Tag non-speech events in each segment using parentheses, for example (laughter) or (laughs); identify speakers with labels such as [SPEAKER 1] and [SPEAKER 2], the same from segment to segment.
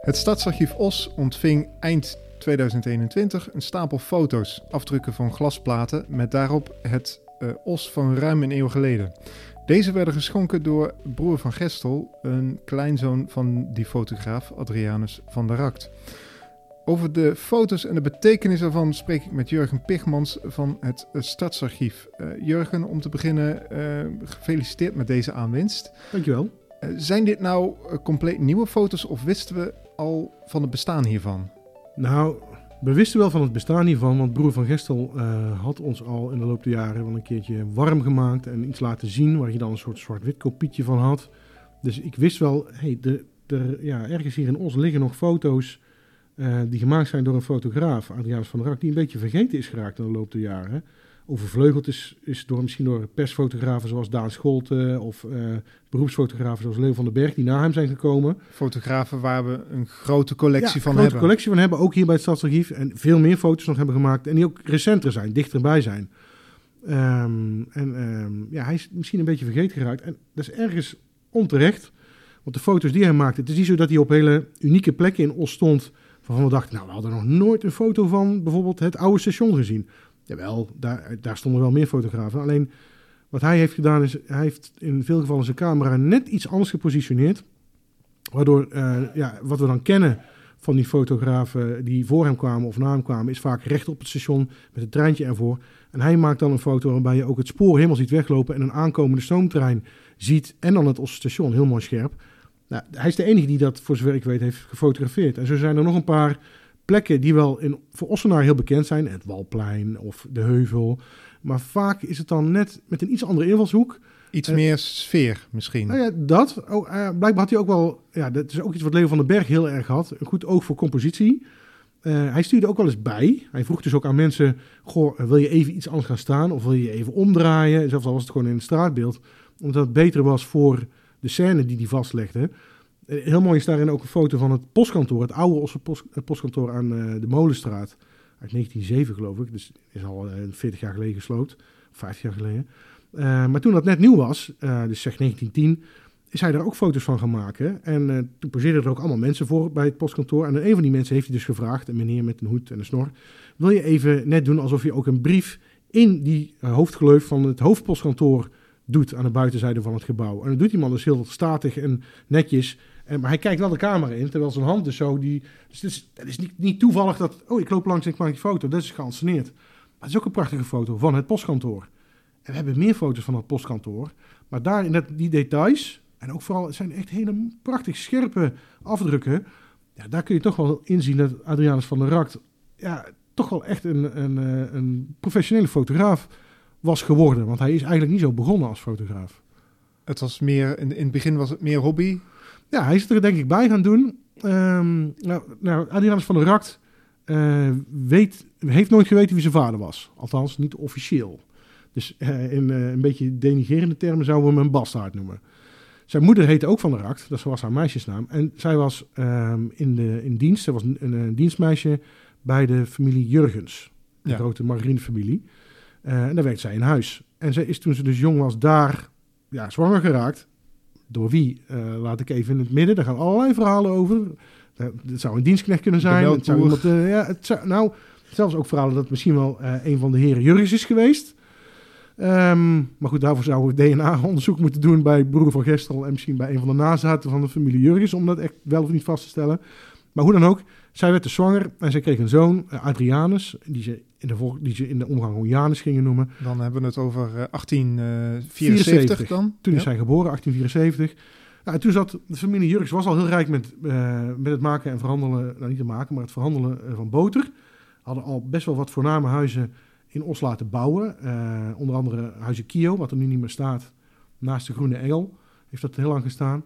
[SPEAKER 1] Het Stadsarchief Os ontving eind 2021 een stapel foto's, afdrukken van glasplaten met daarop het uh, Os van ruim een eeuw geleden. Deze werden geschonken door broer van Gestel, een kleinzoon van die fotograaf Adrianus van der Rakt. Over de foto's en de betekenis ervan spreek ik met Jurgen Pigmans van het Stadsarchief. Uh, Jurgen, om te beginnen, gefeliciteerd met deze aanwinst.
[SPEAKER 2] Dankjewel.
[SPEAKER 1] Uh, zijn dit nou compleet nieuwe foto's of wisten we al van het bestaan hiervan?
[SPEAKER 2] Nou, we wisten wel van het bestaan hiervan, want broer van Gestel had ons al in de loop der jaren wel een keertje warm gemaakt en iets laten zien waar je dan een soort zwart-wit kopietje van had. Dus ik wist wel, hey, de, de, ja, ergens hier in Os liggen nog foto's die gemaakt zijn door een fotograaf, Adriaanus van der die een beetje vergeten is geraakt in de loop der jaren. Overvleugeld is, is door, misschien door persfotografen zoals Daan Scholte of uh, beroepsfotografen zoals Leo van den Berg, die na hem zijn gekomen.
[SPEAKER 1] Fotografen waar we een grote collectie
[SPEAKER 2] ja,
[SPEAKER 1] van
[SPEAKER 2] grote
[SPEAKER 1] hebben.
[SPEAKER 2] collectie van hebben, ook hier bij het Stadsarchief. En veel meer foto's nog hebben gemaakt en die ook recenter zijn, dichterbij zijn. Um, en um, ja, hij is misschien een beetje vergeten geraakt. En dat is ergens onterecht, want de foto's die hij maakte, het is niet zo dat hij op hele unieke plekken in Os stond waarvan we dachten, nou, we hadden nog nooit een foto van bijvoorbeeld het oude station gezien. Jawel, daar, daar stonden wel meer fotografen. Alleen wat hij heeft gedaan is, hij heeft in veel gevallen zijn camera net iets anders gepositioneerd. Waardoor, uh, ja, wat we dan kennen van die fotografen die voor hem kwamen of na hem kwamen, is vaak recht op het station met het treintje ervoor. En hij maakt dan een foto waarbij je ook het spoor helemaal ziet weglopen en een aankomende stoomtrein ziet en dan het station heel mooi scherp. Nou, hij is de enige die dat, voor zover ik weet, heeft gefotografeerd. En zo zijn er nog een paar plekken die wel in, voor Ossenaar heel bekend zijn. Het Walplein of de Heuvel. Maar vaak is het dan net met een iets andere invalshoek.
[SPEAKER 1] Iets uh, meer sfeer misschien.
[SPEAKER 2] Nou ja, dat. Oh, uh, blijkbaar had hij ook wel... Ja, dat is ook iets wat Leo van den Berg heel erg had. Een goed oog voor compositie. Uh, hij stuurde ook wel eens bij. Hij vroeg dus ook aan mensen... Goh, wil je even iets anders gaan staan? Of wil je even omdraaien? Zelfs al was het gewoon in het straatbeeld. Omdat het beter was voor de scène die hij vastlegde. Heel mooi is daarin ook een foto van het postkantoor, het oude Osse post, postkantoor aan uh, de Molenstraat. Uit 1907 geloof ik, dus is al uh, 40 jaar geleden gesloopt, 50 jaar geleden. Uh, maar toen dat net nieuw was, dus zeg 1910, is hij daar ook foto's van gaan maken. En toen poseerden er ook allemaal mensen voor bij het postkantoor. En een van die mensen heeft hij dus gevraagd, een meneer met een hoed en een snor, wil je even net doen alsof je ook een brief in die hoofdgleuf van het hoofdpostkantoor doet aan de buitenzijde van het gebouw. En dat doet die man dus heel statig en netjes. En, maar hij kijkt wel de camera in, terwijl zijn hand dus zo... Die, dus het is, niet, niet toevallig dat... Oh, ik loop langs en ik maak die foto. Dat is geanceneerd. Maar het is ook een prachtige foto van het postkantoor. En we hebben meer foto's van het postkantoor. Maar daar in die details... En ook vooral, het zijn echt hele prachtig scherpe afdrukken. Ja, daar kun je toch wel inzien dat Adrianus van der Rakt... Ja, toch wel echt een, een, een professionele fotograaf was geworden. Want hij is eigenlijk niet zo begonnen als fotograaf.
[SPEAKER 1] Het was meer, in, in het begin was het meer hobby.
[SPEAKER 2] Ja, hij is er denk ik bij gaan doen. Um, nou, nou, Adrianus van der Rakt uh, weet, heeft nooit geweten wie zijn vader was. Althans, niet officieel. Dus uh, in uh, een beetje denigerende termen zouden we hem een bastaard noemen. Zijn moeder heette ook van der Rakt, dat was haar meisjesnaam. En zij was um, in, de, in dienst, zij was een, dienstmeisje bij de familie Jurgens. De ja. grote margarinefamilie. En daar werkte zij in huis. En zij is toen ze dus jong was daar ja, zwanger geraakt. Door wie? Uh, laat ik even in het midden. Daar gaan allerlei verhalen over. Het zou een dienstknecht kunnen zijn. Het zou iemand, uh, ja, het zou, nou, zelfs ook verhalen dat het misschien wel uh, een van de heren Jurgens is geweest. Um, maar goed, daarvoor zouden we DNA-onderzoek moeten doen bij broer van Gestel en misschien bij een van de nazaten van de familie Jurgens, om dat echt wel of niet vast te stellen. Maar hoe dan ook, zij werd dus zwanger en zij kreeg een zoon, Adrianus, die ze in de, vol- die ze in de omgang gewoon Janus gingen noemen.
[SPEAKER 1] Dan hebben we het over uh, 1874 dan.
[SPEAKER 2] Toen ja. is hij geboren, 1874. Nou, en toen zat de familie Jurks was al heel rijk met, uh, met het maken en verhandelen, nou niet te maken, maar het verhandelen van boter. Hadden al best wel wat voorname huizen in Os laten bouwen. Uh, onder andere huizen Kio, wat er nu niet meer staat, naast de Groene Engel. Heeft dat heel lang gestaan.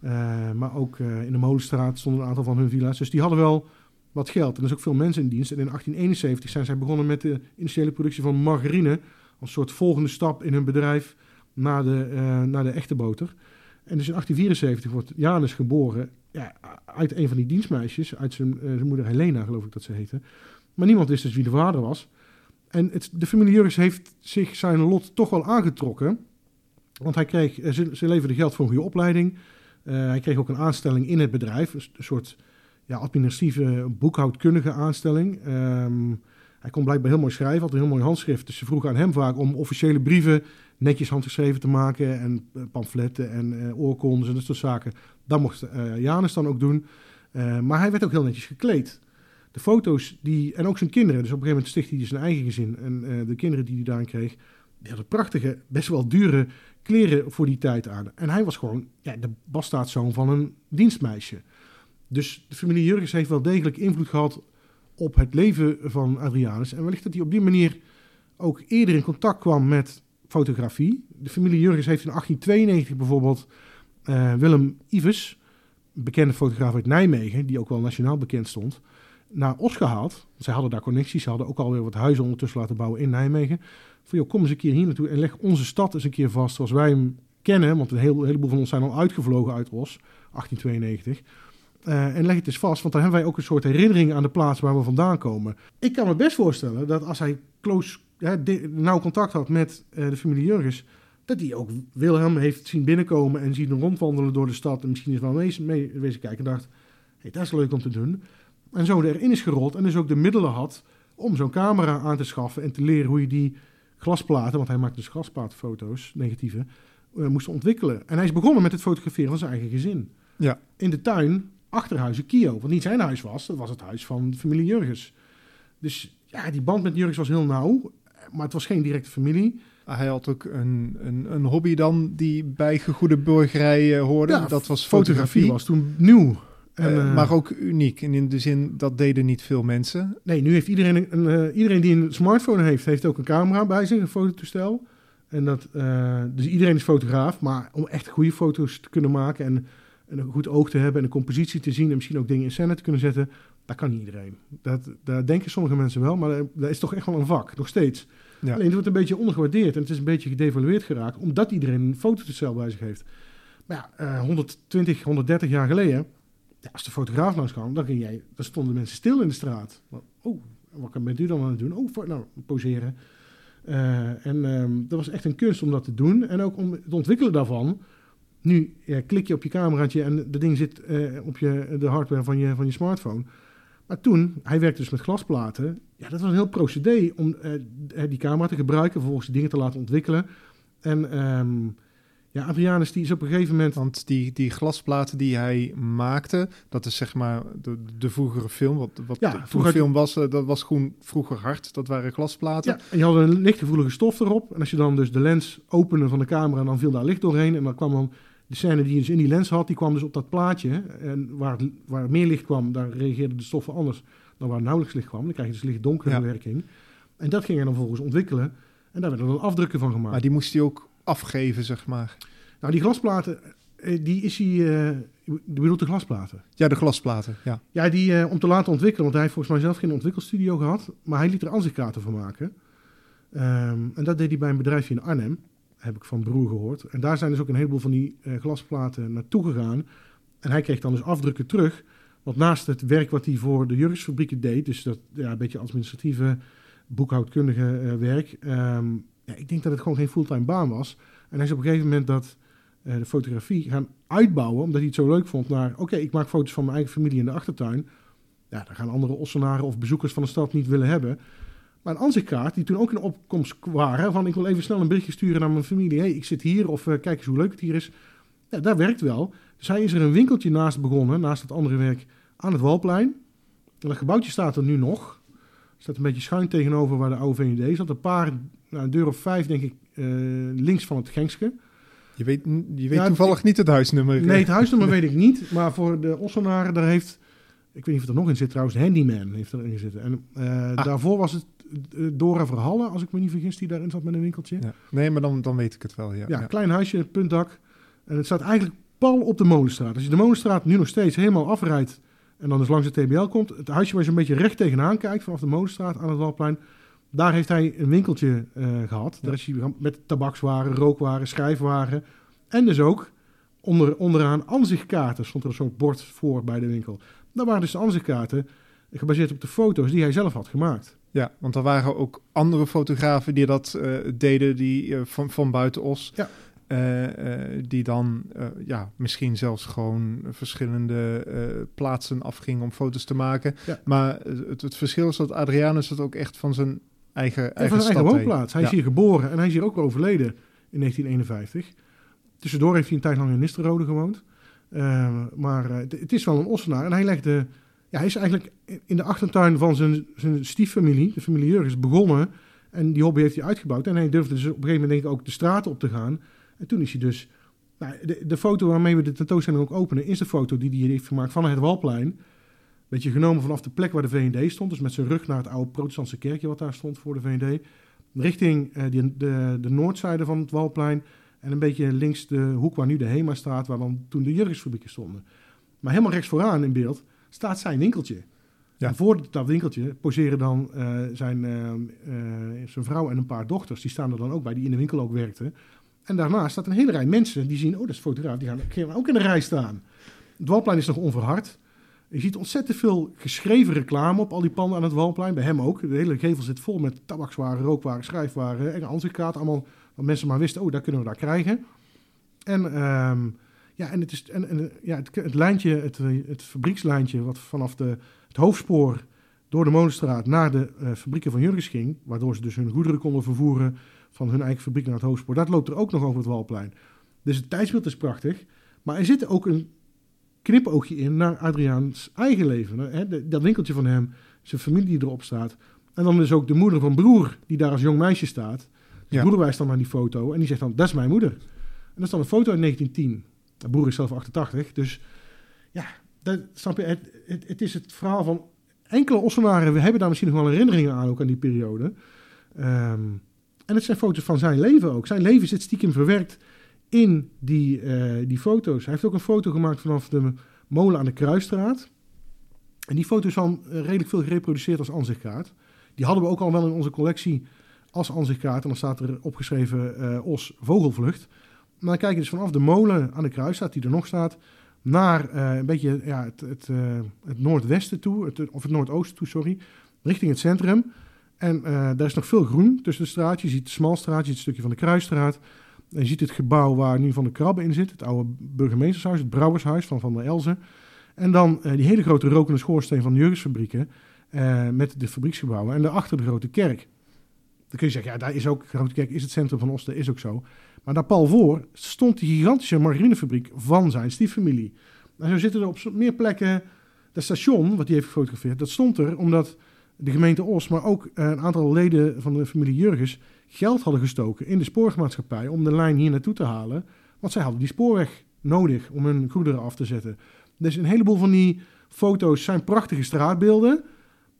[SPEAKER 2] Uh, maar ook uh, in de Molenstraat stonden een aantal van hun villa's. Dus die hadden wel wat geld. En er is ook veel mensen in dienst. En in 1871 zijn zij begonnen met de initiële productie van margarine. Als soort volgende stap in hun bedrijf naar de, uh, de echte boter. En dus in 1874 wordt Janus geboren ja, uit een van die dienstmeisjes. Uit zijn, zijn moeder Helena, geloof ik dat ze heette. Maar niemand wist dus wie de vader was. En het, de familie Jurgens heeft zich zijn lot toch wel aangetrokken. Want hij kreeg, ze, ze leverden geld voor een goede opleiding. Uh, hij kreeg ook een aanstelling in het bedrijf, een soort ja, administratieve boekhoudkundige aanstelling. Ehm, hij kon blijkbaar heel mooi schrijven, had een heel mooi handschrift. Dus ze vroegen aan hem vaak om officiële brieven netjes handgeschreven te maken. En uh, pamfletten en uh, en dat soort zaken. Dat mocht Janus dan ook doen. maar hij werd ook heel netjes gekleed. De foto's die, en ook zijn kinderen, dus op een gegeven moment stichtte hij zijn eigen gezin. En de kinderen die hij daarin kreeg, die prachtige, best wel dure kleren voor die tijd aan. En hij was gewoon ja, de bastaardzoon van een dienstmeisje. Dus de familie Jurgens heeft wel degelijk invloed gehad op het leven van Adrianus. En wellicht dat hij op die manier ook eerder in contact kwam met fotografie. De familie Jurgens heeft in 1892 bijvoorbeeld uh, Willem Ives, bekende fotograaf uit Nijmegen, die ook wel nationaal bekend stond, naar Os gehaald. Zij hadden daar connecties, ze hadden ook alweer wat huizen ondertussen laten bouwen in Nijmegen. Van joh, kom eens een keer hier naartoe en leg onze stad eens een keer vast zoals wij hem kennen. Want een, heel, heleboel van ons zijn al uitgevlogen uit Os, 1892. Uh, en leg het eens vast, want dan hebben wij ook een soort herinnering aan de plaats waar we vandaan komen. Ik kan me best voorstellen dat als hij close, ja, nauw contact had met uh, de familie Jurgens, dat hij ook Wilhelm heeft zien binnenkomen en zien rondwandelen door de stad. En misschien is wel mee, mee wezen kijken en dacht, hey, dat is leuk om te doen. En zo erin is gerold en dus ook de middelen had om zo'n camera aan te schaffen en te leren hoe je die glasplaten, want hij maakte dus glasplaatfoto's, negatieve, uh, moest ontwikkelen. En hij is begonnen met het fotograferen van zijn eigen gezin.
[SPEAKER 1] Ja.
[SPEAKER 2] In de tuin achterhuizen Kio. Wat niet zijn huis was, dat was het huis van de familie Jurgens. Dus ja, die band met Jurgens was heel nauw, maar het was geen directe familie.
[SPEAKER 1] Hij had ook een, een, een hobby dan die bij gegoede burgerij hoorde.
[SPEAKER 2] Ja,
[SPEAKER 1] dat was
[SPEAKER 2] fotografie.
[SPEAKER 1] fotografie.
[SPEAKER 2] was toen nieuw.
[SPEAKER 1] En, uh, maar ook uniek. En in de zin, dat deden niet veel mensen.
[SPEAKER 2] Nee, nu heeft iedereen, een, uh, iedereen die een smartphone heeft, heeft ook een camera bij zich, een fototoestel. En dat, uh, dus iedereen is fotograaf, maar om echt goede foto's te kunnen maken en een goed oog te hebben en een compositie te zien en misschien ook dingen in scène te kunnen zetten, dat kan niet iedereen. Dat, daar denken sommige mensen wel, maar dat is toch echt wel een vak, nog steeds. Ja. Alleen het wordt een beetje ondergewaardeerd en het is een beetje gedevalueerd geraakt, omdat iedereen een fototoestel bij zich heeft. Maar ja, uh, 120, 130 jaar geleden, als de fotograaf langs kwam, dan, ging jij, dan stonden mensen stil in de straat. Oh, wat bent u dan aan het doen? Oh, nou, poseren. Uh, en um, dat was echt een kunst om dat te doen. En ook om het ontwikkelen daarvan. Nu klik je op je cameraatje en de ding zit uh, op je, de hardware van je, van je smartphone. Maar toen, hij werkte dus met glasplaten. Ja, dat was een heel procedé om uh, die camera te gebruiken, vervolgens die dingen te laten ontwikkelen. En um, ja, Adrianus die is op een gegeven moment...
[SPEAKER 1] Want die, die glasplaten die hij maakte, dat is zeg maar de, de vroegere film. Wat, wat
[SPEAKER 2] Ja,
[SPEAKER 1] de
[SPEAKER 2] vroeger-
[SPEAKER 1] vroegere film was, eh, dat was gewoon vroeger hard. Dat waren glasplaten.
[SPEAKER 2] Ja, en je had een lichtgevoelige stof erop. En als je dan dus de lens opende van de camera, dan viel daar licht doorheen. En dan kwam dan de scène die je dus in die lens had, die kwam dus op dat plaatje. En waar, waar meer licht kwam, daar reageerden de stoffen anders dan waar nauwelijks licht kwam. Dan krijg je dus licht-donkere
[SPEAKER 1] Ja.
[SPEAKER 2] werking. En dat ging hij dan vervolgens ontwikkelen. En daar werden dan afdrukken van gemaakt.
[SPEAKER 1] Maar die moest hij ook afgeven, zeg maar.
[SPEAKER 2] Nou, die glasplaten, eh, die is hij... je bedoelt de glasplaten?
[SPEAKER 1] Ja, de glasplaten, ja.
[SPEAKER 2] Ja, die eh, om te laten ontwikkelen, want hij heeft volgens mij zelf geen ontwikkelstudio gehad, maar hij liet er aanzichtkaarten van maken. Ehm, en dat deed hij bij een bedrijfje in Arnhem, heb ik van broer gehoord. En daar zijn dus ook een heleboel van die glasplaten naartoe gegaan. En hij kreeg dan dus afdrukken terug. Want naast het werk wat hij voor de jurgsfabrieken deed, dus dat ja, een beetje administratieve, boekhoudkundige werk, ehm, ja, ik denk dat het gewoon geen fulltime baan was. En hij is op een gegeven moment dat eh, de fotografie gaan uitbouwen, omdat hij het zo leuk vond, naar oké, ik maak foto's van mijn eigen familie in de achtertuin. Ja, daar gaan andere Ossenaren of bezoekers van de stad niet willen hebben. Maar een aanzichtkaart, die toen ook in opkomst waren, van ik wil even snel een berichtje sturen naar mijn familie. hey, ik zit hier, of eh, kijk eens hoe leuk het hier is. Ja, dat werkt wel. Dus hij is er een winkeltje naast begonnen, naast het andere werk, aan het Walplein. En dat gebouwtje staat er nu nog. Staat een beetje schuin tegenover waar de oude VND zat. Een paar, nou, een deur of vijf denk ik, eh, links van het Gengske.
[SPEAKER 1] Je weet, je weet
[SPEAKER 2] Ja,
[SPEAKER 1] toevallig niet het huisnummer.
[SPEAKER 2] Nee, het huisnummer weet ik niet. Maar voor de Ossenaren, daar heeft... Ik weet niet of er nog in zit trouwens. Handyman heeft erin gezeten. En eh,
[SPEAKER 1] Ah.
[SPEAKER 2] daarvoor was het eh, Dora Verhalle, als ik me niet vergis, die daarin zat met een winkeltje. Ja.
[SPEAKER 1] Nee, maar dan, dan weet ik het wel, ja. ja.
[SPEAKER 2] klein huisje, puntdak. En het staat eigenlijk pal op de Molenstraat. Als je de Molenstraat nu nog steeds helemaal afrijdt... en dan dus langs de TBL komt... het huisje waar je een beetje recht tegenaan kijkt... vanaf de Molenstraat aan het Walplein... daar heeft hij een winkeltje eh, gehad.
[SPEAKER 1] Ja.
[SPEAKER 2] Daar is hij met tabakswaren, rookwaren, schrijfwaren... en dus ook onder, onderaan aanzichtkaarten... stond er een soort bord voor bij de winkel. Daar waren dus de aanzichtkaarten... gebaseerd op de foto's die hij zelf had gemaakt.
[SPEAKER 1] Ja, want er waren ook andere fotografen die dat eh, deden die, eh, van, van buiten Os.
[SPEAKER 2] Ja.
[SPEAKER 1] Eh, eh, die dan eh, ja, misschien zelfs gewoon verschillende plaatsen afging om foto's te maken.
[SPEAKER 2] Ja.
[SPEAKER 1] Maar het, het verschil is dat Adrianus het ook echt van zijn eigen,
[SPEAKER 2] En
[SPEAKER 1] eigen
[SPEAKER 2] van zijn eigen woonplaats. Hij
[SPEAKER 1] Ja.
[SPEAKER 2] is hier geboren en hij is hier ook overleden in 1951. Tussendoor heeft hij een tijd lang in Nisterode gewoond. Eh, maar het- is wel een Ossenaar. En hij legde... Ja, hij is eigenlijk in de achtertuin van zijn, zijn stieffamilie, de familie Jurgens, begonnen. En die hobby heeft hij uitgebouwd. En hij durfde dus op een gegeven moment denk ik ook de straten op te gaan. En toen is hij dus... Nou, de, de foto waarmee we de tentoonstelling ook openen... is de foto die hij heeft gemaakt van het Walplein. Beetje genomen vanaf de plek waar de VND stond. Dus met zijn rug naar het oude protestantse kerkje wat daar stond voor de VND. Richting eh, die, de, de noordzijde van het Walplein. En een beetje links de hoek waar nu de HEMA staat, waar dan toen de Jurgensfabrieken stonden. Maar helemaal rechts vooraan in beeld staat zijn winkeltje.
[SPEAKER 1] Ja.
[SPEAKER 2] En voor dat winkeltje poseren dan eh, zijn, eh, zijn vrouw en een paar dochters. Die staan er dan ook bij, die in de winkel ook werkten. En daarnaast staat een hele rij mensen die zien, oh dat is fotograaf, die gaan, ook in de rij staan. Het Walplein is nog onverhard. Je ziet ontzettend veel geschreven reclame op al die panden aan het Walplein. Bij hem ook. De hele gevel zit vol met tabakswaren, rookwaren, schrijfwaren en ansichtkaart. Allemaal wat mensen maar wisten, oh, daar kunnen we daar krijgen. En, ehm, ja, en, het, is, en, ja, het, het lijntje, het, het fabriekslijntje wat vanaf de, het hoofdspoor door de Molenstraat naar de eh, fabrieken van Jurgens ging, waardoor ze dus hun goederen konden vervoeren van hun eigen fabriek naar het hoofdspoor, dat loopt er ook nog over het Walplein. Dus het tijdsbeeld is prachtig, maar er zit ook een knipoogje in naar Adriaans eigen leven. Hè? Dat winkeltje van hem, zijn familie die erop staat. En dan is ook de moeder van broer die daar als jong meisje staat. De
[SPEAKER 1] Ja.
[SPEAKER 2] broer wijst dan naar die foto en die zegt dan, dat is mijn moeder. En dat is dan een foto uit 1910. De broer is zelf 88, dus ja, dat, snap je, het, het, het is het verhaal van enkele Ossenaren. We hebben daar misschien nog wel herinneringen aan, ook aan die periode. Ehm, en het zijn foto's van zijn leven ook. Zijn leven zit stiekem verwerkt in die, eh, die foto's. Hij heeft ook een foto gemaakt vanaf de molen aan de Kruisstraat. En die foto is dan eh, redelijk veel gereproduceerd als ansichtkaart. Die hadden we ook al wel in onze collectie als ansichtkaart. En dan staat er opgeschreven eh, Os Vogelvlucht. Maar dan kijk je dus vanaf de molen aan de Kruisstraat, die er nog staat, naar eh, een beetje ja, het, het, het noordwesten toe, het, of het noordoosten toe, sorry, richting het centrum. En eh, daar is nog veel groen tussen de straatjes. Je ziet de Smalstraat, je ziet het stukje van de Kruisstraat. En je ziet het gebouw waar nu Van de Krabbe in zit, het oude burgemeestershuis, het brouwershuis van Van der Elzen. En dan eh, die hele grote rokende schoorsteen van de Jurgensfabrieken eh, met de fabrieksgebouwen. En daarachter de grote kerk. Dan kun je zeggen, ja, daar is ook, grote kerk is het centrum van Osten, is ook zo. Maar daar pal voor stond die gigantische margarinefabriek van zijn stieffamilie. En zo zitten er op meer plekken, dat station, wat hij heeft gefotografeerd, dat stond er omdat de gemeente Os, maar ook eh, een aantal leden van de familie Jurgens geld hadden gestoken in de spoormaatschappij om de lijn hier naartoe te halen. Want zij hadden die spoorweg nodig om hun goederen af te zetten. Dus een heleboel van die foto's zijn prachtige straatbeelden,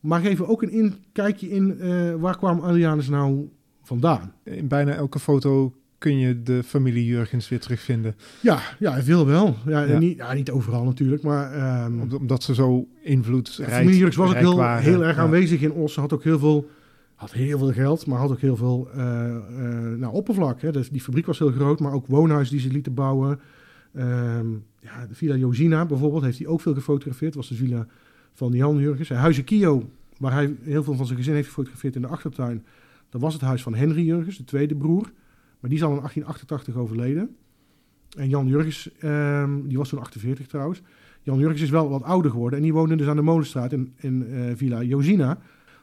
[SPEAKER 2] maar geven ook een inkijkje in eh, waar kwam Adrianus nou vandaan.
[SPEAKER 1] In bijna elke foto kun je de familie Jurgens weer terugvinden.
[SPEAKER 2] Ja, ja, veel wel. Ja,
[SPEAKER 1] Ja.
[SPEAKER 2] Niet, ja, niet overal natuurlijk, maar ehm,
[SPEAKER 1] Om- Omdat ze zo invloedrijk
[SPEAKER 2] de familie Jurks was ook heel,
[SPEAKER 1] waren.
[SPEAKER 2] heel erg
[SPEAKER 1] Ja.
[SPEAKER 2] aanwezig in Os. Had ook heel veel, had heel veel geld, maar had ook heel veel eh, nou, oppervlak. Hè. Dus die fabriek was heel groot, maar ook woonhuizen die ze lieten bouwen. Ehm, ja, de Villa Josina bijvoorbeeld heeft hij ook veel gefotografeerd. Dat was de villa van Jan Jurgens. En Huizen Kio, waar hij heel veel van zijn gezin heeft gefotografeerd in de achtertuin. Dat was het huis van Henry Jurgens, de tweede broer. Maar die is al in 1888 overleden. En Jan Jurgens, ehm, die was toen 48 trouwens. Jan Jurgens is wel wat ouder geworden. En die woonde dus aan de Molenstraat in, in eh, Villa Josina.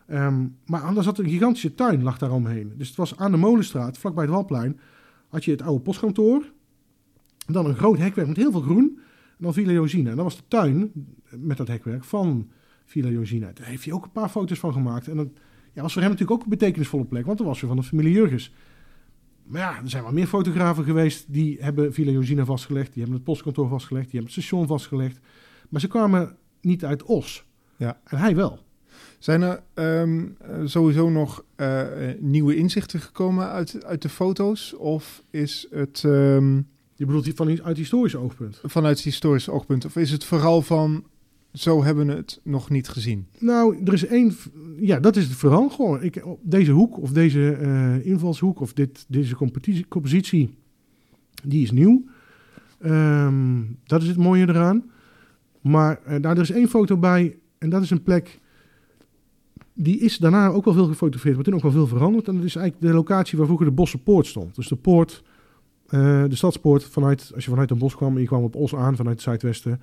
[SPEAKER 2] Ehm, maar anders zat een gigantische tuin lag daar omheen. Dus het was aan de Molenstraat, vlakbij het Walplein, had je het oude postkantoor. Dan een groot hekwerk met heel veel groen. En dan Villa Josina. En dat was de tuin met dat hekwerk van Villa Josina. Daar heeft hij ook een paar foto's van gemaakt. En dat ja, was voor hem natuurlijk ook een betekenisvolle plek, want dat was weer van de familie Jurgens. Maar ja, er zijn wel meer fotografen geweest die hebben Villa Josina vastgelegd. Die hebben het postkantoor vastgelegd. Die hebben het station vastgelegd. Maar ze kwamen niet uit Os.
[SPEAKER 1] Ja.
[SPEAKER 2] En hij wel.
[SPEAKER 1] Zijn er ehm, eh, sowieso nog eh, nieuwe inzichten gekomen uit, uit de foto's? Of is het ehm,
[SPEAKER 2] Je bedoelt van uit historisch oogpunt.
[SPEAKER 1] vanuit historisch oogpunt? Of is het vooral van zo hebben we het nog niet gezien?
[SPEAKER 2] Nou, er is één. Ja, dat is het vooral gewoon. Ik, deze hoek of deze eh, invalshoek of dit, deze compositie, die is nieuw. Ehm, dat is het mooie eraan. Maar eh, nou, er is één foto bij en dat is een plek. Die is daarna ook wel veel gefotografeerd, maar toen ook wel veel veranderd. En dat is eigenlijk de locatie waar vroeger de Bosse Poort stond. Dus de poort eh, de stadspoort, vanuit, als je vanuit een bos kwam en je kwam op Os aan vanuit het zuidwesten,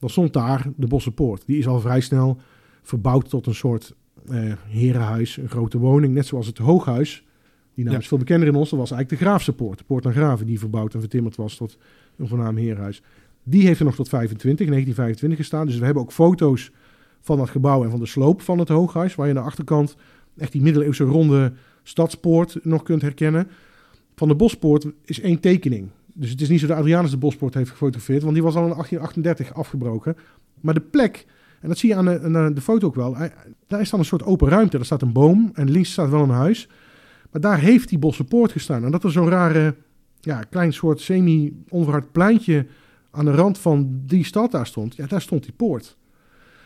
[SPEAKER 2] dan stond daar de Bossenpoort. Die is al vrij snel verbouwd tot een soort eh, herenhuis, een grote woning, net zoals het Hooghuis. Die naam
[SPEAKER 1] Ja.
[SPEAKER 2] is veel bekender in ons. Dat was eigenlijk de Graafse Poort, de Poort aan Graven, die verbouwd en vertimmerd was tot een voornaam herenhuis. Die heeft er nog tot 25, 1925 gestaan. Dus we hebben ook foto's van dat gebouw en van de sloop van het Hooghuis, waar je aan de achterkant echt die middeleeuwse ronde stadspoort nog kunt herkennen. Van de Bospoort is één tekening. Dus het is niet zo dat Adrianus de Bospoort heeft gefotografeerd, want die was al in 1838 afgebroken. Maar de plek, en dat zie je aan de, de- foto ook wel, daar is dan een soort open ruimte. Daar staat een boom en links staat wel een huis. Maar daar heeft die Bossenpoort gestaan. En dat er zo'n rare, ja, klein soort semi-onverhard pleintje aan de rand van die stad daar stond, ja, daar stond die poort.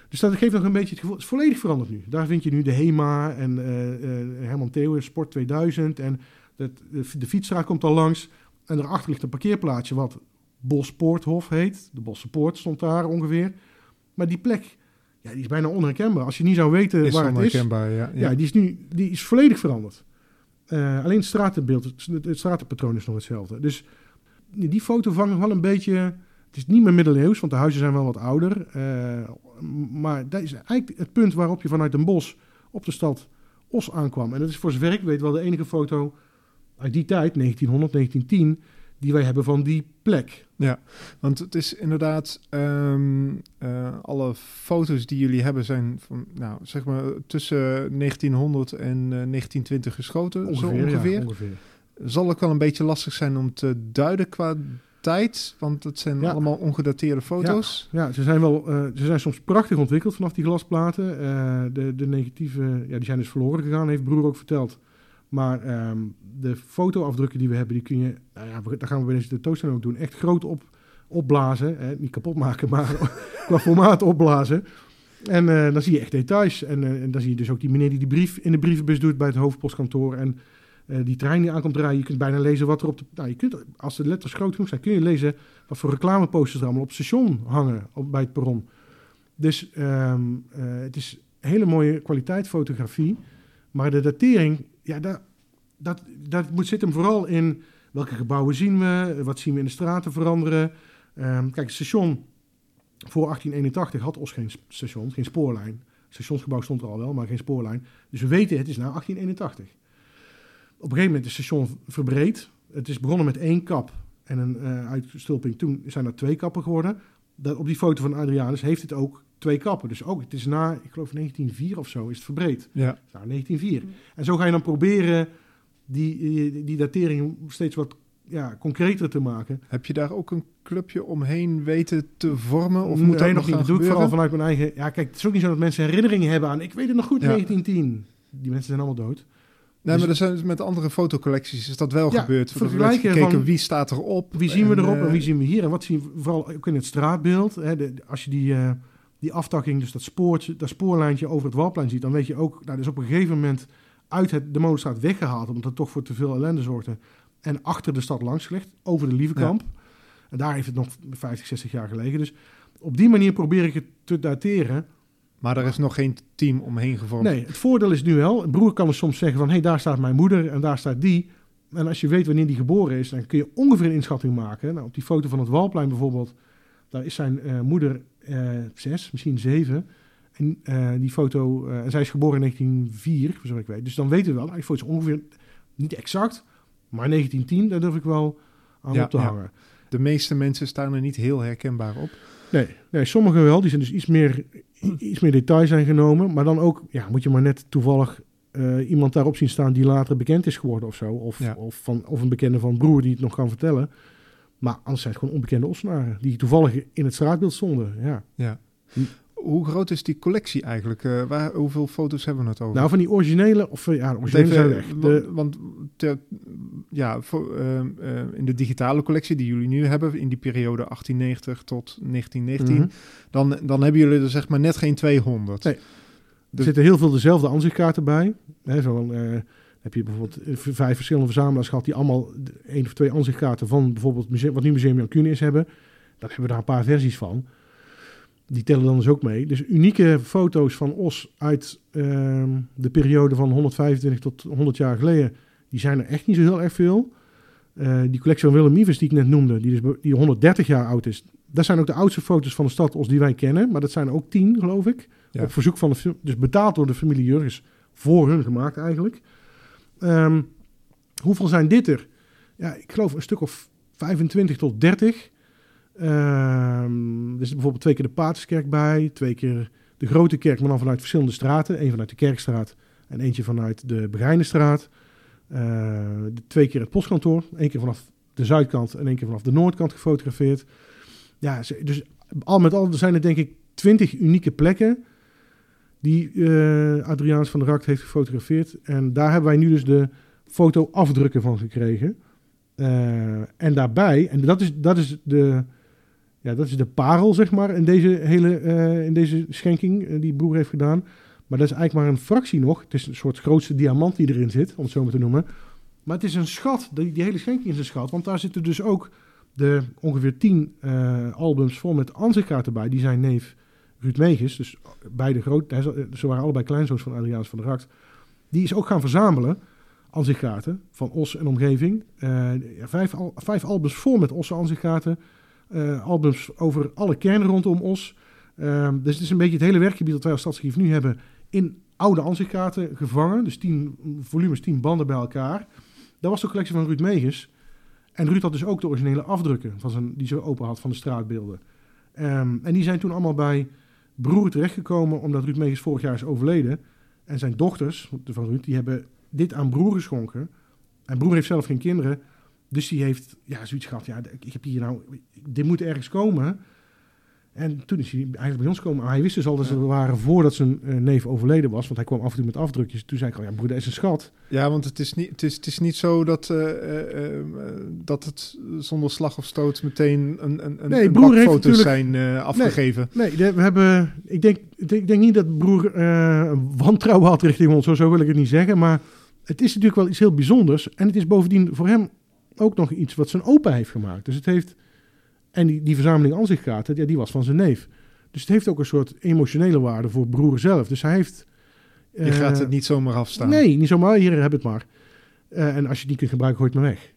[SPEAKER 2] Dus dat geeft nog een beetje het gevoel, het is volledig veranderd nu. Daar vind je nu de HEMA en eh, eh, Herman Theeuwen, Sport 2000 en de, de, de komt al langs. En daarachter ligt een parkeerplaatsje wat Bospoorthof heet. De Bosse Poort stond daar ongeveer. Maar die plek, ja, die is bijna onherkenbaar. Als je niet zou weten
[SPEAKER 1] Is
[SPEAKER 2] waar het is,
[SPEAKER 1] ja.
[SPEAKER 2] ja.
[SPEAKER 1] ja.
[SPEAKER 2] die is nu die is volledig veranderd. Eh, alleen het stratenbeeld, het, het stratenpatroon is nog hetzelfde. Dus die foto vangt wel een beetje. Het is niet meer middeleeuws, want de huizen zijn wel wat ouder. Eh, maar dat is eigenlijk het punt waarop je vanuit een bos op de stad Os aankwam. En dat is voor zover ik weet wel de enige foto uit die tijd, 1900, 1910, die wij hebben van die plek.
[SPEAKER 1] Want het is inderdaad, ehm, eh, alle foto's die jullie hebben zijn van, nou, zeg maar tussen 1900 en eh, 1920 geschoten, zo ongeveer.
[SPEAKER 2] Ja, ongeveer.
[SPEAKER 1] Zal ook wel een beetje lastig zijn om te duiden qua tijd, want het zijn
[SPEAKER 2] Ja.
[SPEAKER 1] allemaal ongedateerde foto's.
[SPEAKER 2] Ja, ze zijn, wel, eh, ze zijn soms prachtig ontwikkeld vanaf die glasplaten. Eh, de, de negatieve, ja, die zijn dus verloren gegaan, heeft broer ook verteld. Maar ehm, de fotoafdrukken die we hebben, die kun je, nou ja, daar gaan we bij deze tentoonstelling ook doen, echt groot op, opblazen. Hè? Niet kapot maken, maar (laughs) qua formaat opblazen. En eh, dan zie je echt details. En, eh, en dan zie je dus ook die meneer die die brief in de brievenbus doet bij het hoofdpostkantoor. En eh, die trein die aankomt rijden. Je kunt bijna lezen wat er op de... Nou, je kunt, als de letters groot genoeg zijn, kun je lezen wat voor reclameposters er allemaal op het station hangen op, bij het perron. Dus ehm, eh, het is hele mooie kwaliteit fotografie. Maar de datering, ja, dat, dat, dat moet, zit hem vooral in welke gebouwen zien we, wat zien we in de straten veranderen. Ehm, kijk, het station voor 1881 had Os geen station, geen spoorlijn. Het stationsgebouw stond er al wel, maar geen spoorlijn. Dus we weten, het is na 1881. Op een gegeven moment is het station verbreed. Het is begonnen met één kap en een eh, uitstulping. Toen zijn er twee kappen geworden. Dat, op die foto van Adrianus heeft het ook twee kappen. Dus ook, het is na, ik geloof 1904 of zo, is het verbreed.
[SPEAKER 1] Ja.
[SPEAKER 2] Nou, 1904. En zo ga je dan proberen die, die, die datering steeds wat ja, concreter te maken.
[SPEAKER 1] Heb je daar ook een clubje omheen weten te vormen? Of
[SPEAKER 2] Nee,
[SPEAKER 1] moet dat
[SPEAKER 2] nog
[SPEAKER 1] nog
[SPEAKER 2] niet. Dat doe ik vooral vanuit mijn eigen... Ja, kijk, het is ook niet zo dat mensen herinneringen hebben aan... Ik weet het nog goed,
[SPEAKER 1] Ja.
[SPEAKER 2] 1910. Die mensen zijn allemaal dood.
[SPEAKER 1] Nee, maar
[SPEAKER 2] Dus-
[SPEAKER 1] er zijn, met andere fotocollecties is dat wel
[SPEAKER 2] Ja,
[SPEAKER 1] gebeurd. Er
[SPEAKER 2] vergelijken
[SPEAKER 1] gekeken
[SPEAKER 2] van-
[SPEAKER 1] wie staat erop.
[SPEAKER 2] Wie zien we erop en
[SPEAKER 1] eh,
[SPEAKER 2] wie zien we hier? En wat zien we vooral ook in het straatbeeld? Hè, de, als je die, eh, die aftakking, dus dat, spoortje, dat spoorlijntje over het Walplein ziet... dan weet je ook, nou, dat is op een gegeven moment uit het, de Molenstraat weggehaald... omdat het toch voor te veel ellende zorgde. En achter de stad langs gelegd, over de Lievekamp. En daar heeft het nog 50, 60 jaar gelegen. Dus op die manier probeer ik het te dateren...
[SPEAKER 1] Maar er is nog geen team omheen gevormd.
[SPEAKER 2] Nee, het voordeel is nu wel. Een broer kan er soms zeggen van... hé, hey, daar staat mijn moeder en daar staat die. En als je weet wanneer die geboren is... dan kun je ongeveer een inschatting maken. Nou, op die foto van het Walplein bijvoorbeeld... daar is zijn eh, moeder zes, misschien zeven. En eh, die foto... eh, en zij is geboren in 1904, voor zover ik weet. Dus dan weten we wel... die foto is ongeveer niet exact... maar 1910, daar durf ik wel aan
[SPEAKER 1] Ja,
[SPEAKER 2] op te
[SPEAKER 1] ja.
[SPEAKER 2] hangen.
[SPEAKER 1] De meeste mensen staan er niet heel herkenbaar op.
[SPEAKER 2] Nee, nee, sommigen wel. Die zijn dus iets meer, iets meer detail zijn genomen. Maar dan ook, ja, moet je maar net toevallig eh, iemand daarop zien staan die later bekend is geworden of zo. Of,
[SPEAKER 1] Ja.
[SPEAKER 2] of, van, of een bekende van broer die het nog kan vertellen. Maar anders zijn het gewoon onbekende Ossenaren. Die toevallig in het straatbeeld stonden. Ja.
[SPEAKER 1] Ja.
[SPEAKER 2] Hm.
[SPEAKER 1] Hoe groot is die collectie eigenlijk? Eh, waar, hoeveel foto's hebben we het over?
[SPEAKER 2] Nou, van die originele, of eh, ja, de originele zijn
[SPEAKER 1] even, wa-
[SPEAKER 2] De,
[SPEAKER 1] want ter- ja, voor, ehm, eh, in de digitale collectie die jullie nu hebben, in die periode 1890 tot 1919,
[SPEAKER 2] Mhm.
[SPEAKER 1] dan, dan hebben jullie er zeg maar net geen 200.
[SPEAKER 2] Nee. Er zitten heel veel dezelfde aanzichtkaarten bij. Hè, zo eh, heb je bijvoorbeeld eh, vijf verschillende verzamelaars gehad die allemaal één of twee aanzichtkaarten van bijvoorbeeld het museum, wat nu Museum Jan Kunis hebben. Daar hebben we daar een paar versies van. Die tellen dan dus ook mee. Dus unieke foto's van Os uit ehm, de periode van 125 tot 100 jaar geleden, die zijn er echt niet zo heel erg veel. Eh, die collectie van Willem Ivers die ik net noemde, die, dus, die 130 jaar oud is. Dat zijn ook de oudste foto's van de stad als die wij kennen. Maar dat zijn ook tien, geloof ik.
[SPEAKER 1] Ja.
[SPEAKER 2] Op verzoek van de dus betaald door de familie Jurgens. Voor hun gemaakt eigenlijk. Ehm, hoeveel zijn dit er? Ja, ik geloof een stuk of 25 tot 30. Ehm, er is bijvoorbeeld twee keer de Paterskerk bij. Twee keer de Grote Kerk, maar dan vanuit verschillende straten. Eén vanuit de Kerkstraat en eentje vanuit de Begijnenstraat. De- twee keer het postkantoor. Eén keer vanaf de zuidkant en één keer vanaf de noordkant gefotografeerd. Ja, dus al met al zijn er denk ik 20 unieke plekken die eh Adriaans van der Rakt heeft gefotografeerd. En daar hebben wij nu dus de fotoafdrukken van gekregen. Eh, en daarbij, en dat is, dat is de... Ja, dat is de parel, zeg maar, in deze hele eh, in deze schenking die broer heeft gedaan. Maar dat is eigenlijk maar een fractie nog. Het is een soort grootste diamant die erin zit, om het zo maar te noemen. Maar het is een schat. Die, die hele schenking is een schat. Want daar zitten dus ook de ongeveer tien albums vol met ansichtkaarten bij. Die zijn neef Ruud Meges, dus beide groot, ze waren allebei kleinzoons van Adriaans van der Rakt. Die is ook gaan verzamelen, ansichtkaarten van Os en omgeving. Eh, vijf, al, vijf albums vol met Osse ansichtkaarten. Eh, albums over alle kernen rondom Os. Ehm, dus het is een beetje het hele werkgebied dat wij als Stadsarchief nu hebben in oude ansichtkaarten gevangen. Dus tien volumes, tien banden bij elkaar. Dat was de collectie van Ruud Meges. En Ruud had dus ook de originele afdrukken van zijn, die ze open had van de straatbeelden. Ehm, en die zijn toen allemaal bij broer terechtgekomen, omdat Ruud Meges vorig jaar is overleden. En zijn dochters van Ruud, die hebben dit aan broer geschonken. En broer heeft zelf geen kinderen. Dus die heeft ja, zoiets gehad, ja, ik heb hier nou, dit moet ergens komen. En toen is hij eigenlijk bij ons gekomen. Maar hij wist dus al dat ze er waren voordat zijn eh, neef overleden was. Want hij kwam af en toe met afdrukjes. Toen zei ik al, ja broer, dat is een schat.
[SPEAKER 1] Ja, want het is niet, het is, het is niet zo dat, eh, eh, dat het zonder slag of stoot meteen een, een, een,
[SPEAKER 2] Nee,
[SPEAKER 1] een
[SPEAKER 2] broer heeft natuurlijk-
[SPEAKER 1] zijn afgegeven.
[SPEAKER 2] Nee, de- we hebben, ik, denk, ik denk- niet dat broer wantrouwen had richting ons. Zo, zo wil ik het niet zeggen. Maar het is natuurlijk wel iets heel bijzonders. En het is bovendien voor hem ook nog iets wat zijn opa heeft gemaakt. Dus het heeft... En die, die verzameling ansichtkaarten, ja, die was van zijn neef. Dus het heeft ook een soort emotionele waarde voor broer zelf. Dus hij heeft...
[SPEAKER 1] Je
[SPEAKER 2] eh,
[SPEAKER 1] gaat het niet zomaar afstaan.
[SPEAKER 2] Nee, niet zomaar. Hier, heb het maar. Eh, en als je het niet kunt gebruiken, gooi het maar weg.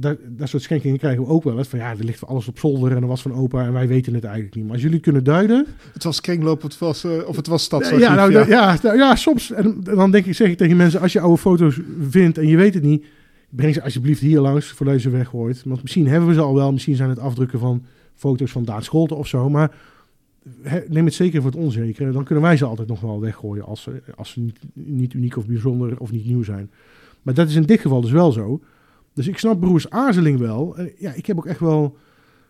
[SPEAKER 2] Dat, dat soort schenkingen krijgen we ook wel. eens. Van ja, er ligt alles op zolder en dat was van opa en wij weten het eigenlijk niet. Maar als jullie het kunnen duiden...
[SPEAKER 1] Het was kringloop, het was, eh, of het was stadsarchief.
[SPEAKER 2] ja, nou,
[SPEAKER 1] ja.
[SPEAKER 2] ja. Ja, ja, soms. En dan denk ik, zeg ik tegen mensen, als je oude foto's vindt en je weet het niet, breng ze alsjeblieft hier langs voordat je ze weggooit. Want misschien hebben we ze al wel, misschien zijn het afdrukken van foto's van Daan Scholten of zo. Maar neem het zeker voor het onzekere. Dan kunnen wij ze altijd nog wel weggooien als ze, als ze niet, uniek of bijzonder of niet nieuw zijn. Maar dat is in dit geval dus wel zo. Dus ik snap broers aarzeling wel. En ja, ik heb ook echt wel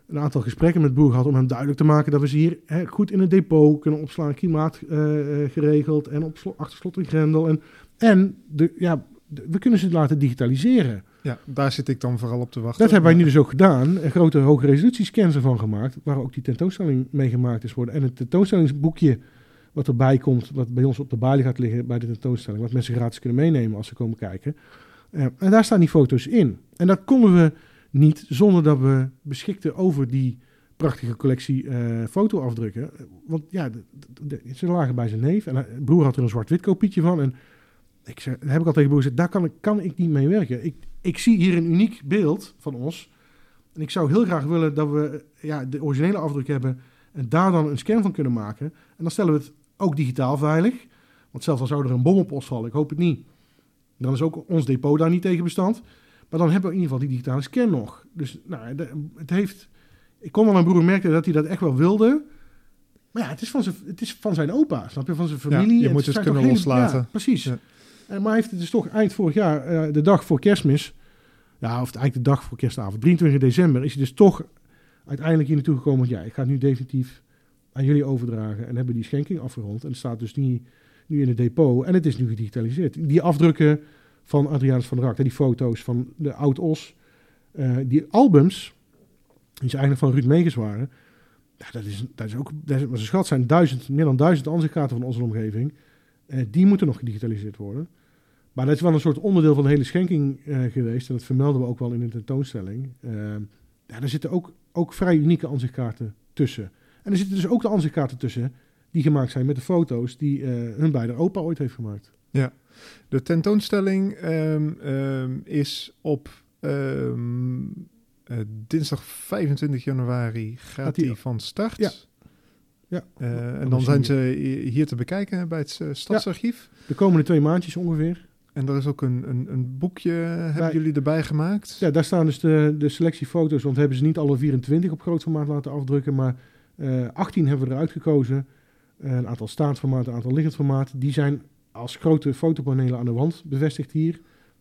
[SPEAKER 2] een aantal gesprekken met broer gehad om hem duidelijk te maken dat we ze hier hè, goed in het depot kunnen opslaan, klimaat eh, eh, geregeld en op achter slot en grendel. En, en de, ja, we kunnen ze laten digitaliseren.
[SPEAKER 1] Ja, daar zit ik dan vooral op te wachten.
[SPEAKER 2] Dat hebben wij nu dus ook gedaan. Een grote hoge resolutie scans ervan gemaakt, waar ook die tentoonstelling mee gemaakt is worden. En het tentoonstellingsboekje wat erbij komt, wat bij ons op de balie gaat liggen bij de tentoonstelling, wat mensen gratis kunnen meenemen als ze komen kijken. Eh, en daar staan die foto's in. En dat konden we niet zonder dat we beschikten over die prachtige collectie eh fotoafdrukken. Want ja, de, de- de- ze lagen bij zijn neef en hij- broer had er een zwart-wit kopietje van. En ik zeg, heb ik al tegen broer gezegd, daar kan ik, kan ik niet mee werken. Ik, ik zie hier een uniek beeld van ons. En ik zou heel graag willen dat we ja, de originele afdruk hebben en daar dan een scan van kunnen maken. En dan stellen we het ook digitaal veilig. Want zelfs al zou er een bom op ons vallen, ik hoop het niet. Dan is ook ons depot daar niet tegen bestand. Maar dan hebben we in ieder geval die digitale scan nog. Dus nou, het heeft... Ik kon wel aan broer merken dat hij dat echt wel wilde. Maar ja, het is van zijn, het is van zijn opa, snap je? Van zijn familie.
[SPEAKER 1] je moet het kunnen loslaten.
[SPEAKER 2] Ja, precies.
[SPEAKER 1] Ja.
[SPEAKER 2] En, maar hij heeft het dus toch eind vorig jaar, eh, de dag voor kerstmis... Ja, of eigenlijk de dag voor kerstavond, 23 december... is hij dus toch uiteindelijk hier naartoe gekomen... ja, ik ga het nu definitief aan jullie overdragen... en hebben die schenking afgerond. En het staat dus nu, nu in het depot en het is nu gedigitaliseerd. Die afdrukken van Adrianus van der Rakt, hè, die foto's van de Oud-Os... eh, die albums, die ze eigenlijk van Ruud Megens waren... Ja, dat, is, dat is ook, dat maar ze schat zijn duizend, meer dan duizend ansichtkaarten van onze omgeving. Eh, die moeten nog gedigitaliseerd worden. Maar dat is wel een soort onderdeel van de hele schenking eh, geweest. En dat vermelden we ook wel in de tentoonstelling. Eh, ja, daar zitten ook, ook vrij unieke ansichtkaarten tussen. En er zitten dus ook de ansichtkaarten tussen die gemaakt zijn met de foto's die eh, hun beide opa ooit heeft gemaakt.
[SPEAKER 1] De tentoonstelling ehm, ehm, is op ehm, dinsdag 25 januari gaat
[SPEAKER 2] Gaat die-
[SPEAKER 1] die van start.
[SPEAKER 2] Ja. Ja.
[SPEAKER 1] Eh, en
[SPEAKER 2] Dan
[SPEAKER 1] zijn ze hier te bekijken bij het eh, Stadsarchief.
[SPEAKER 2] De komende twee maandjes ongeveer.
[SPEAKER 1] En er is ook een, een, een boekje, hebben
[SPEAKER 2] Bij-
[SPEAKER 1] jullie erbij gemaakt?
[SPEAKER 2] Ja, daar staan dus de, de selectie foto's, want hebben ze niet alle 24 op groot formaat laten afdrukken, maar eh 18 hebben we eruit gekozen. Een aantal staatsformaat, een aantal liggend formaat. Die zijn als grote fotopanelen aan de wand bevestigd hier.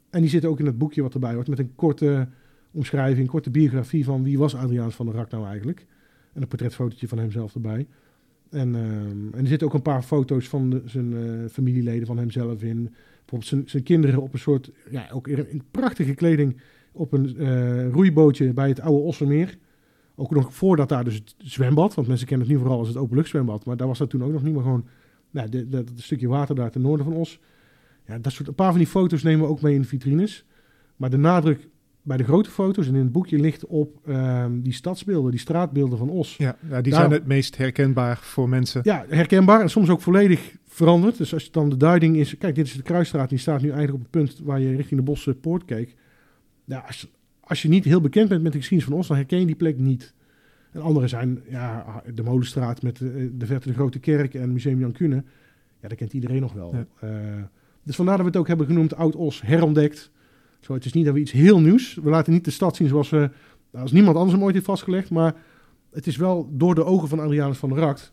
[SPEAKER 2] En die zitten ook in het boekje wat erbij hoort, met een korte omschrijving, een korte biografie van wie was Adriaans van der Rak nou eigenlijk. En een portretfotootje van hemzelf erbij. En, ehm, en er zitten ook een paar foto's van zijn eh, familieleden van hemzelf in. Bijvoorbeeld zijn, zijn kinderen op een soort, ja, ook in, prachtige kleding op een eh, roeibootje bij het oude Ossermeer. Ook nog voordat daar dus het zwembad, want mensen kennen het nu vooral als het openluchtzwembad, maar daar was dat toen ook nog niet meer gewoon, nou, dat stukje water daar ten noorden van Os. Ja, dat soort, een paar van die foto's nemen we ook mee in de vitrines. Maar de nadruk bij de grote foto's en in het boekje ligt op ehm, die stadsbeelden, die straatbeelden van Os.
[SPEAKER 1] Ja, ja die zijn het meest herkenbaar voor mensen.
[SPEAKER 2] Ja, herkenbaar en soms ook volledig veranderd. Dus als je dan de duiding is... Kijk, dit is de kruisstraat. Die staat nu eigenlijk op het punt waar je richting de Bosse Poort keek. Ja, als, als je niet heel bekend bent met de geschiedenis van Os, dan herken je die plek niet. En andere zijn ja, de Molenstraat met de, de verte de Grote Kerk en Museum Jan Kuhne. Ja, dat kent iedereen nog wel.
[SPEAKER 1] Ja.
[SPEAKER 2] Eh, dus vandaar dat we het ook hebben genoemd Oud-Os herontdekt. Zo, het is niet dat we iets heel nieuws... We laten niet de stad zien zoals, we, als niemand anders hem ooit heeft vastgelegd. Maar het is wel door de ogen van Adrianus van der Rakt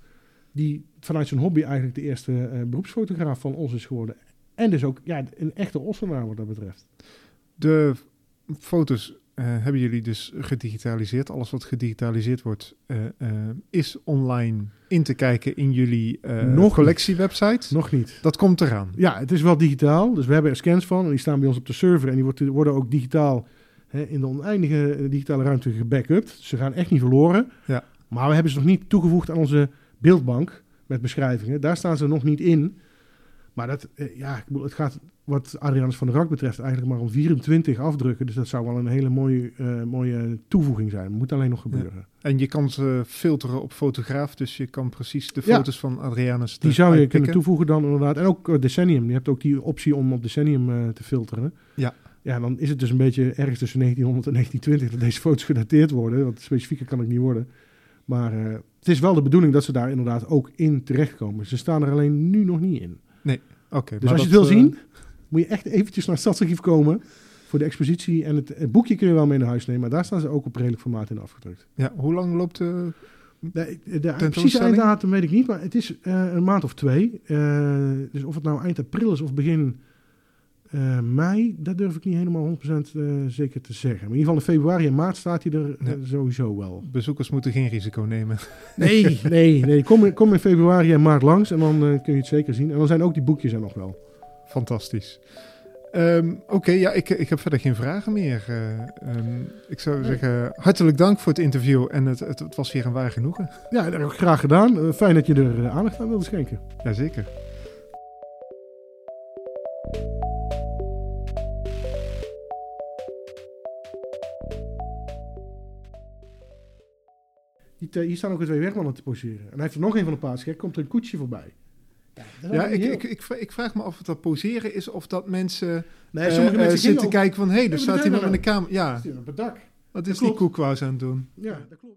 [SPEAKER 2] die vanuit zijn hobby eigenlijk de eerste eh, beroepsfotograaf van ons is geworden. En dus ook ja, een echte Ossenaar wat dat betreft.
[SPEAKER 1] De foto's hebben jullie dus gedigitaliseerd. Alles wat gedigitaliseerd wordt, eh, eh, is online in te kijken in jullie eh,
[SPEAKER 2] Nog
[SPEAKER 1] collectiewebsite.
[SPEAKER 2] Nog niet.
[SPEAKER 1] Dat komt eraan.
[SPEAKER 2] Ja, het is wel digitaal. Dus we hebben er scans van. En die staan bij ons op de server. En die worden ook digitaal hè, in de oneindige eh, digitale ruimte gebackupt. Dus ze gaan echt niet verloren.
[SPEAKER 1] Ja.
[SPEAKER 2] Maar we hebben ze nog niet toegevoegd aan onze beeldbank met beschrijvingen. Daar staan ze nog niet in. Maar dat, eh, ja, ik bedoel, het gaat wat Adrianus van der Rak betreft eigenlijk maar om 24 afdrukken. Dus dat zou wel een hele mooie, eh, mooie toevoeging zijn. Moet alleen nog gebeuren.
[SPEAKER 1] En je kan ze filteren op fotograaf, dus je kan precies de
[SPEAKER 2] Ja.
[SPEAKER 1] foto's van Adrianus
[SPEAKER 2] Die zou je kunnen toevoegen dan inderdaad. En ook eh, Decennium. Je hebt ook die optie om op Decennium te filteren.
[SPEAKER 1] Ja.
[SPEAKER 2] Ja, dan is het dus een beetje ergens tussen 1900 en 1920 dat deze foto's gedateerd worden. Want specifieker kan het niet worden. Maar het is wel de bedoeling dat ze daar inderdaad ook in terechtkomen. Ze staan er alleen nu nog niet in.
[SPEAKER 1] Oké,
[SPEAKER 2] Dus als je het wil
[SPEAKER 1] eh,
[SPEAKER 2] zien, moet je echt eventjes naar het stadsarchief komen voor de expositie. En het, het boekje kun je wel mee naar huis nemen. Maar daar staan ze ook op redelijk formaat in afgedrukt.
[SPEAKER 1] Ja, hoe lang loopt de...
[SPEAKER 2] De, de, de precieze einddatum weet ik niet, maar het is eh, een maand of twee. Eh, dus of het nou eind april is of begin eh, mei, dat durf ik niet helemaal 100% eh, zeker te zeggen. Maar in ieder geval in februari en maart staat hij er eh, sowieso wel.
[SPEAKER 1] Bezoekers moeten geen risico nemen. (laughs)
[SPEAKER 2] Nee, nee, nee. Kom, in- kom in februari en maart langs en dan kun je het zeker zien. En dan zijn ook die boekjes er nog wel.
[SPEAKER 1] Fantastisch. Ehm, Oké, ja, ik, ik heb verder geen vragen meer. Eh, ehm, ik zou zeggen, hartelijk dank voor het interview. En het, het, het was weer een waar genoegen.
[SPEAKER 2] Ja, graag gedaan. Fijn dat je er aandacht aan wilde schenken.
[SPEAKER 1] Jazeker.
[SPEAKER 2] Hier, te- hier staan ook twee wegmannen te poseren. En hij heeft er nog een van de plaats. Kijk, komt er een koetsje voorbij. Ja,
[SPEAKER 1] Ja, ik, ik, ik, ik vraag me af of dat poseren is of dat mensen,
[SPEAKER 2] nee,
[SPEAKER 1] eh,
[SPEAKER 2] sommige
[SPEAKER 1] eh,
[SPEAKER 2] mensen
[SPEAKER 1] zitten kijken van... hé, hey, er staat
[SPEAKER 2] die
[SPEAKER 1] iemand in de
[SPEAKER 2] er
[SPEAKER 1] kamer. Ja,
[SPEAKER 2] Die op het dak.
[SPEAKER 1] wat is die
[SPEAKER 2] klopt.
[SPEAKER 1] koekwous aan het doen?
[SPEAKER 2] Ja, dat klopt.